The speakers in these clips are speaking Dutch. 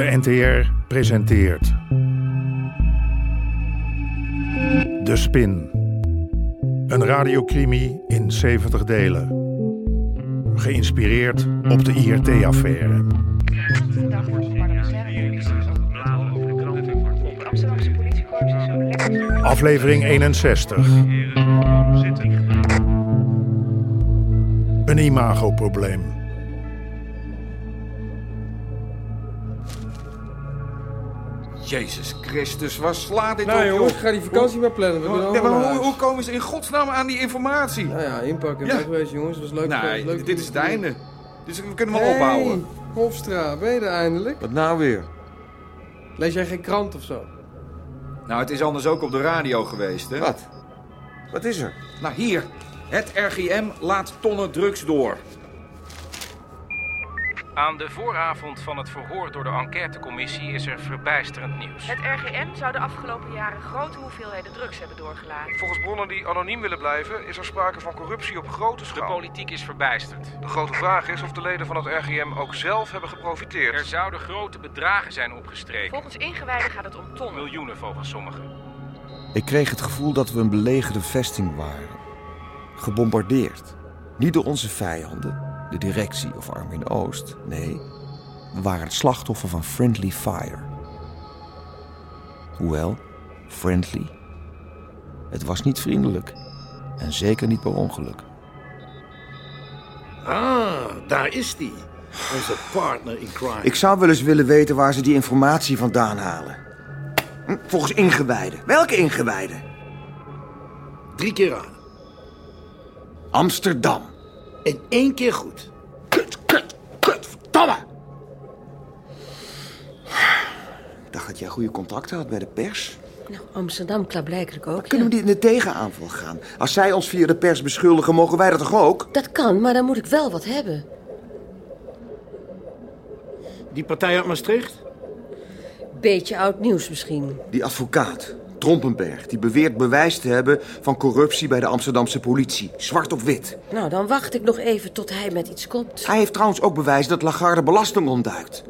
De NTR presenteert. De Spin. Een radiocrimi in 70 delen. Geïnspireerd op de IRT-affaire. Aflevering 61. Een imagoprobleem. Jezus Christus, waar slaat dit Nou op, jongens, joh? ga die vakantie maar plannen. We Ja, maar hoe, hoe komen ze in godsnaam aan die informatie? Nou ja, inpakken. Ja. Weg geweest jongens. was leuk. was nee, leuk dit is het einde. Dus we kunnen wel Hey, ophouden. Hofstra, ben je er eindelijk? Wat nou weer? Lees jij geen krant of zo? Nou, het is anders ook op de radio geweest, hè? Wat? Wat is er? Nou, hier. Het RGM laat tonnen drugs door. Aan de vooravond van het verhoor door de enquêtecommissie is er verbijsterend nieuws. Het RGM zou de afgelopen jaren grote hoeveelheden drugs hebben doorgelaten. Volgens bronnen die anoniem willen blijven, is er sprake van corruptie op grote De schaal. politiek is verbijsterd. De grote vraag is of de leden van het RGM ook zelf hebben geprofiteerd. Er zouden grote bedragen zijn opgestreken. Volgens ingewijden gaat het om tonnen. Miljoenen volgens sommigen. Ik kreeg het gevoel dat we een belegerde vesting waren. Gebombardeerd. Niet door onze vijanden, de directie of Armin Oost. Nee, we waren het slachtoffer van friendly fire. Hoewel, friendly. Het was niet vriendelijk. En zeker niet per ongeluk. Ah, daar is die. Onze partner in crime. Ik zou wel eens willen weten waar ze die informatie vandaan halen. Hm, Volgens ingewijden. Welke ingewijden? Drie keer aan. Amsterdam. En één keer goed. Kut, kut, kut, verdomme! Ik dacht dat jij goede contacten had bij de pers. Nou, Amsterdam klaarblijkelijk ook. Kunnen ja. we niet in de tegenaanval gaan? Als zij ons via de pers beschuldigen, mogen wij dat toch ook? Dat kan, maar dan moet ik wel wat hebben. Die partij uit Maastricht? Beetje oud nieuws misschien. Die advocaat, Trompenberg, die beweert bewijs te hebben van corruptie bij de Amsterdamse politie. Zwart op wit. Nou, dan wacht ik nog even tot hij met iets komt. Hij heeft trouwens ook bewijs dat Lagarde belasting ontduikt.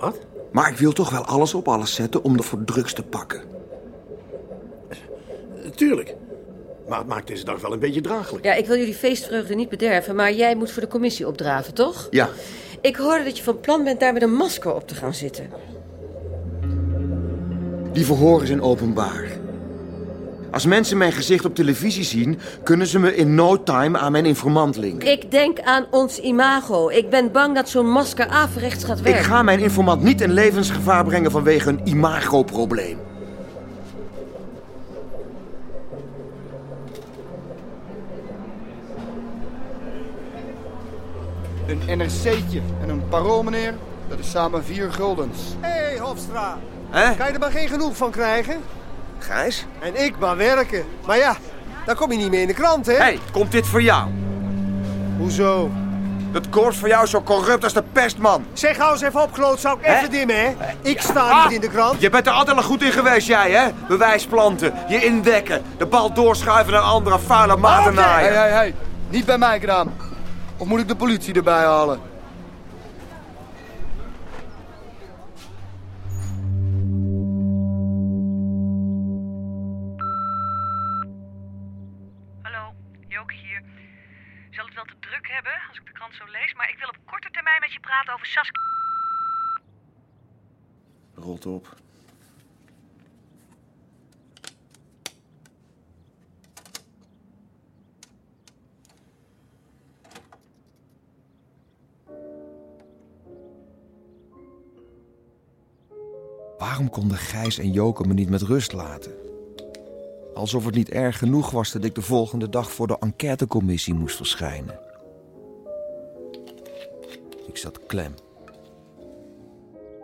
Wat? Maar ik wil toch wel alles op alles zetten om er voor drugs te pakken. Tuurlijk. Maar het maakt deze dag wel een beetje draaglijk. Ja, ik wil jullie feestvreugde niet bederven, maar jij moet voor de commissie opdraven, toch? Ja, Ik hoorde dat je van plan bent daar met een masker op te gaan zitten. Die verhoren zijn openbaar. Als mensen mijn gezicht op televisie zien, kunnen ze me in no time aan mijn informant linken. Ik denk aan ons imago. Ik ben bang dat zo'n masker averechts gaat Ik werken. ga mijn informant niet in levensgevaar brengen vanwege een imagoprobleem. Een NRC'tje en een parool, meneer. Dat is samen vier guldens. Hé, hey, Hofstra. Hè? Kan je er maar geen genoeg van krijgen? Gijs? En ik maar werken. Maar ja, dan kom je niet meer in de krant, hè? Hé, hey, komt dit voor jou? Hoezo? Dat korps van jou is zo corrupt als de pest, man. Zeg, hou eens even op, klootzak. Hè? Even dimmen, hè? Ik sta Ah! niet in de krant. Je bent er altijd al goed in geweest, jij, hè? Bewijsplanten, je indekken, de bal doorschuiven naar andere vuile maten Oké. naaien. Hé, hé, hé. Niet bij mij gedaan. Of moet ik de politie erbij halen? Hebben als ik de krant zo lees, maar ik wil op korte termijn met je praten over Saskia. Rot op. Waarom konden Gijs en Joke me niet met rust laten? Alsof het niet erg genoeg was dat ik de volgende dag voor de enquêtecommissie moest verschijnen. Ik zat klem.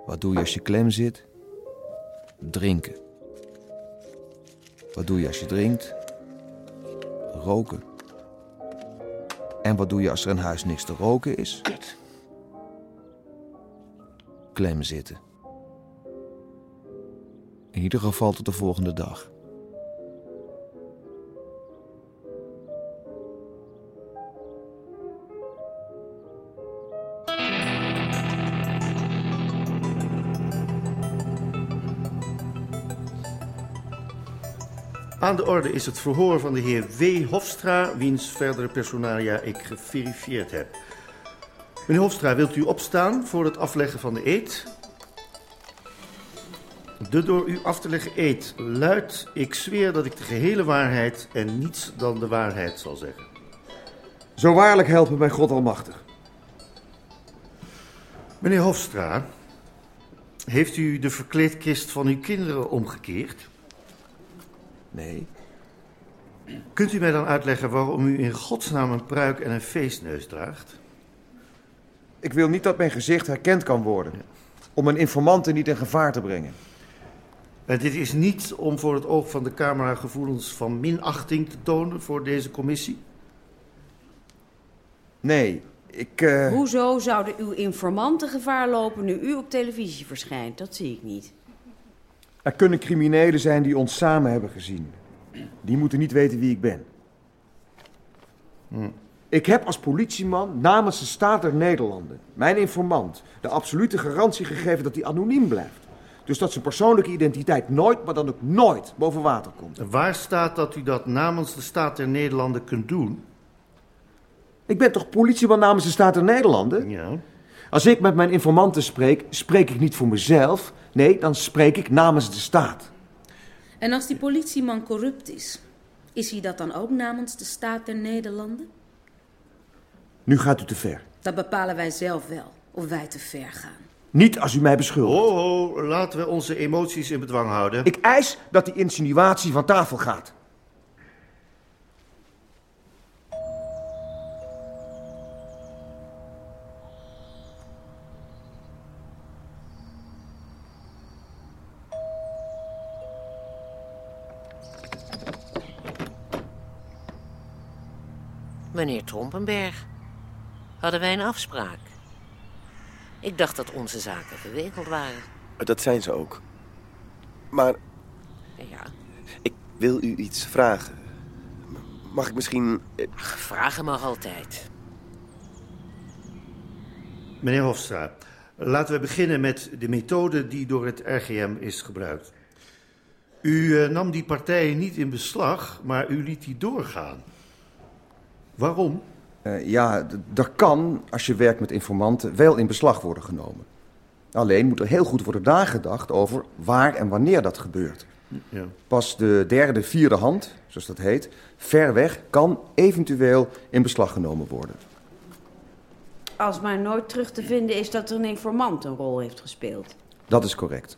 Wat doe je als je klem zit? Drinken. Wat doe je als je drinkt? Roken. En wat doe je als er in huis niks te roken is? Kut. Klem zitten. In ieder geval tot de volgende dag. Aan de orde is het verhoor van de heer W. Hofstra, wiens verdere personalia ik geverifieerd heb. Meneer Hofstra, wilt u opstaan voor het afleggen van de eed? De door u af te leggen eed luidt: Ik zweer dat ik de gehele waarheid en niets dan de waarheid zal zeggen. Zo waarlijk helpen mij God Almachtig. Meneer Hofstra, heeft u de verkleedkist van uw kinderen omgekeerd? Nee. Kunt u mij dan uitleggen waarom u in godsnaam een pruik en een feestneus draagt? Ik wil niet dat mijn gezicht herkend kan worden. Om mijn informanten niet in gevaar te brengen. En dit is niet om voor het oog van de camera gevoelens van minachting te tonen voor deze commissie? Nee, ik... Uh... Hoezo zouden uw informanten gevaar lopen nu u op televisie verschijnt? Dat zie ik niet. Er kunnen criminelen zijn die ons samen hebben gezien. Die moeten niet weten wie ik ben. Hm. Ik heb als politieman namens de staat der Nederlanden, mijn informant, de absolute garantie gegeven dat hij anoniem blijft. Dus dat zijn persoonlijke identiteit nooit, maar dan ook nooit boven water komt. En waar staat dat u dat namens de staat der Nederlanden kunt doen? Ik ben toch politieman namens de staat der Nederlanden? Ja. Als ik met mijn informanten spreek, spreek ik niet voor mezelf. Nee, dan spreek ik namens de staat. En als die politieman corrupt is, is hij dat dan ook namens de staat der Nederlanden? Nu gaat u te ver. Dat bepalen wij zelf wel, of wij te ver gaan. Niet als u mij beschuldigt. Oh, oh, laten we onze emoties in bedwang houden. Ik eis dat die insinuatie van tafel gaat. Meneer Trompenberg, hadden wij een afspraak? Ik dacht dat onze zaken geregeld waren. Dat zijn ze ook. Maar... Ja? Ik wil u iets vragen. Mag ik misschien... eh, Ach, vragen mag altijd. Meneer Hofstra, laten we beginnen met de methode die door het RGM is gebruikt. U eh, nam die partijen niet in beslag, maar u liet die doorgaan. Waarom? Uh, ja, dat kan, als je werkt met informanten, wel in beslag worden genomen. Alleen moet er heel goed worden nagedacht over waar en wanneer dat gebeurt. Ja. Pas de derde, vierde hand, zoals dat heet, ver weg, kan eventueel in beslag genomen worden. Als maar nooit terug te vinden is dat er een informant een rol heeft gespeeld. Dat is correct.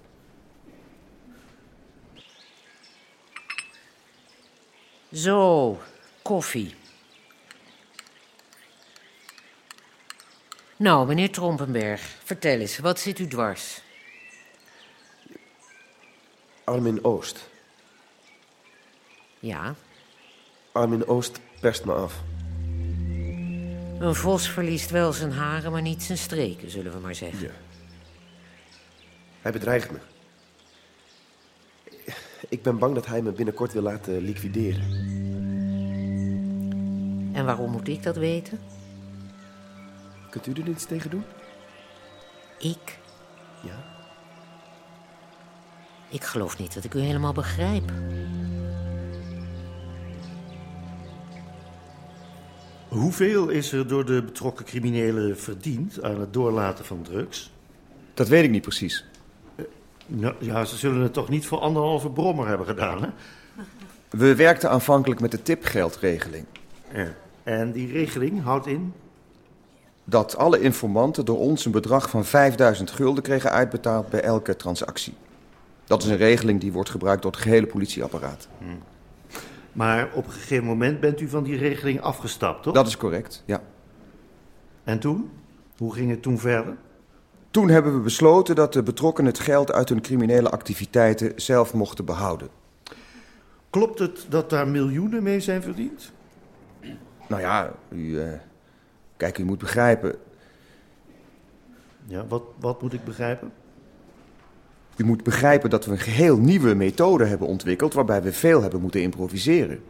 Zo, koffie. Nou, meneer Trompenberg, vertel eens, wat zit u dwars? Armin Oost. Ja, Armin Oost perst me af. een vos verliest wel zijn haren, maar niet zijn streken, zullen we maar zeggen. Ja. Hij bedreigt me. Ik ben bang dat hij me binnenkort wil laten liquideren. En waarom moet ik dat weten? Kunt u er niets tegen doen? Ik? Ja. Ik geloof niet dat ik u helemaal begrijp. Hoeveel is er door de betrokken criminelen verdiend aan het doorlaten van drugs? Dat weet ik niet precies. Nou, ja, ze zullen het toch niet voor anderhalve brommer hebben gedaan, hè? We werkten aanvankelijk met de tipgeldregeling. Ja. En die regeling houdt in? Dat alle informanten door ons een bedrag van 5000 gulden kregen uitbetaald bij elke transactie. Dat is een regeling die wordt gebruikt door het gehele politieapparaat. Hm. Maar op een gegeven moment bent u van die regeling afgestapt, toch? Dat is correct, ja. En toen? Hoe ging het toen verder? Toen hebben we besloten dat de betrokkenen het geld uit hun criminele activiteiten zelf mochten behouden. Klopt het dat daar miljoenen mee zijn verdiend? Nou ja, u, eh, kijk, u moet begrijpen. Ja, wat, wat moet ik begrijpen? U moet begrijpen dat we een geheel nieuwe methode hebben ontwikkeld waarbij we veel hebben moeten improviseren.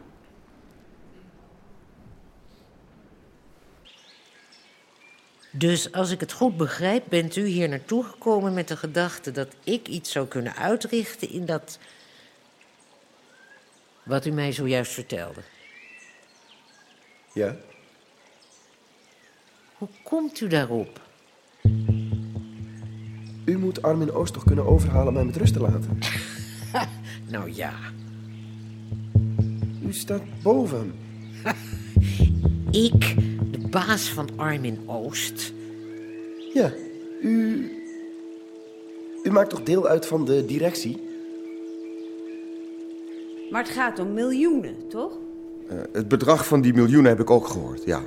Dus als ik het goed begrijp, bent u hier naartoe gekomen met de gedachte dat ik iets zou kunnen uitrichten in dat. Wat u mij zojuist vertelde. Ja? Hoe komt u daarop? U moet Armin Oost toch kunnen overhalen mij met rust te laten? Nou ja. U staat boven hem. Ik, de baas van Armin Oost. Ja, u... U maakt toch deel uit van de directie? Maar het gaat om miljoenen, toch? Eh, het bedrag van die miljoenen heb ik ook gehoord, ja.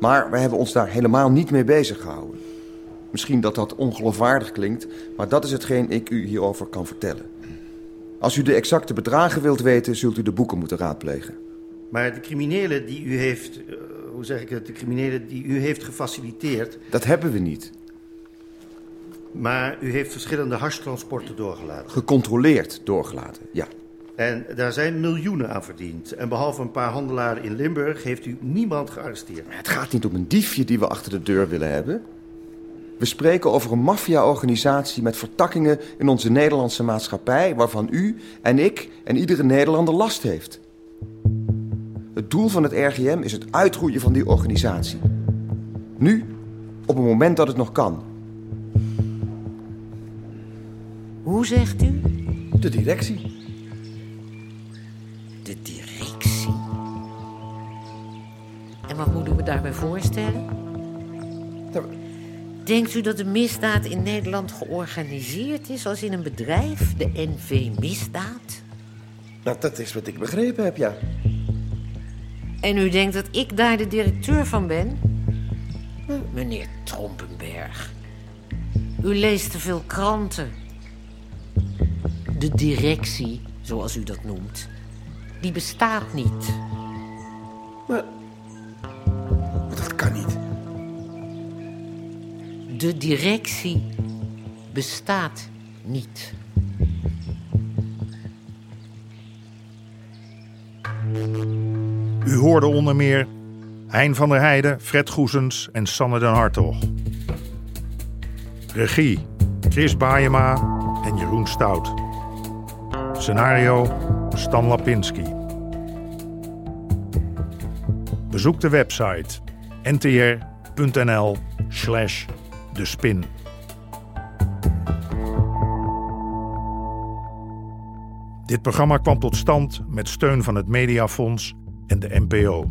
Maar we hebben ons daar helemaal niet mee bezig gehouden. Misschien dat dat ongeloofwaardig klinkt, maar dat is hetgeen ik u hierover kan vertellen. Als u de exacte bedragen wilt weten, zult u de boeken moeten raadplegen. Maar de criminelen die u heeft, eh, hoe zeg ik het, de criminelen die u heeft gefaciliteerd, Dat hebben we niet. maar u heeft verschillende hashtransporten doorgelaten. Gecontroleerd doorgelaten, ja. En daar zijn miljoenen aan verdiend. En behalve een paar handelaren in Limburg heeft u niemand gearresteerd. Het gaat niet om een diefje die we achter de deur willen hebben. We spreken over een maffia-organisatie met vertakkingen in onze Nederlandse maatschappij... waarvan u en ik en iedere Nederlander last heeft. Het doel van het RGM is het uitroeien van die organisatie. Nu, op het moment dat het nog kan. Hoe zegt u? De directie. De directie. En wat moeten we daarbij voorstellen? Denkt u dat de misdaad in Nederland georganiseerd is als in een bedrijf, de NV Misdaad? Nou, dat is wat ik begrepen heb, ja. En u denkt dat ik daar de directeur van ben? Meneer Trompenberg, u leest te veel kranten. De directie, zoals u dat noemt, die bestaat niet. Maar dat kan niet. De directie bestaat niet. U hoorde onder meer Hein van der Heijden, Fred Goesens en Sanne den Hartog. Regie Chris Baayema en Jeroen Stout. Scenario Stan Lapinski. Bezoek de website ntr.nl slash de spin. Dit programma kwam tot stand met steun van het Mediafonds en de NPO.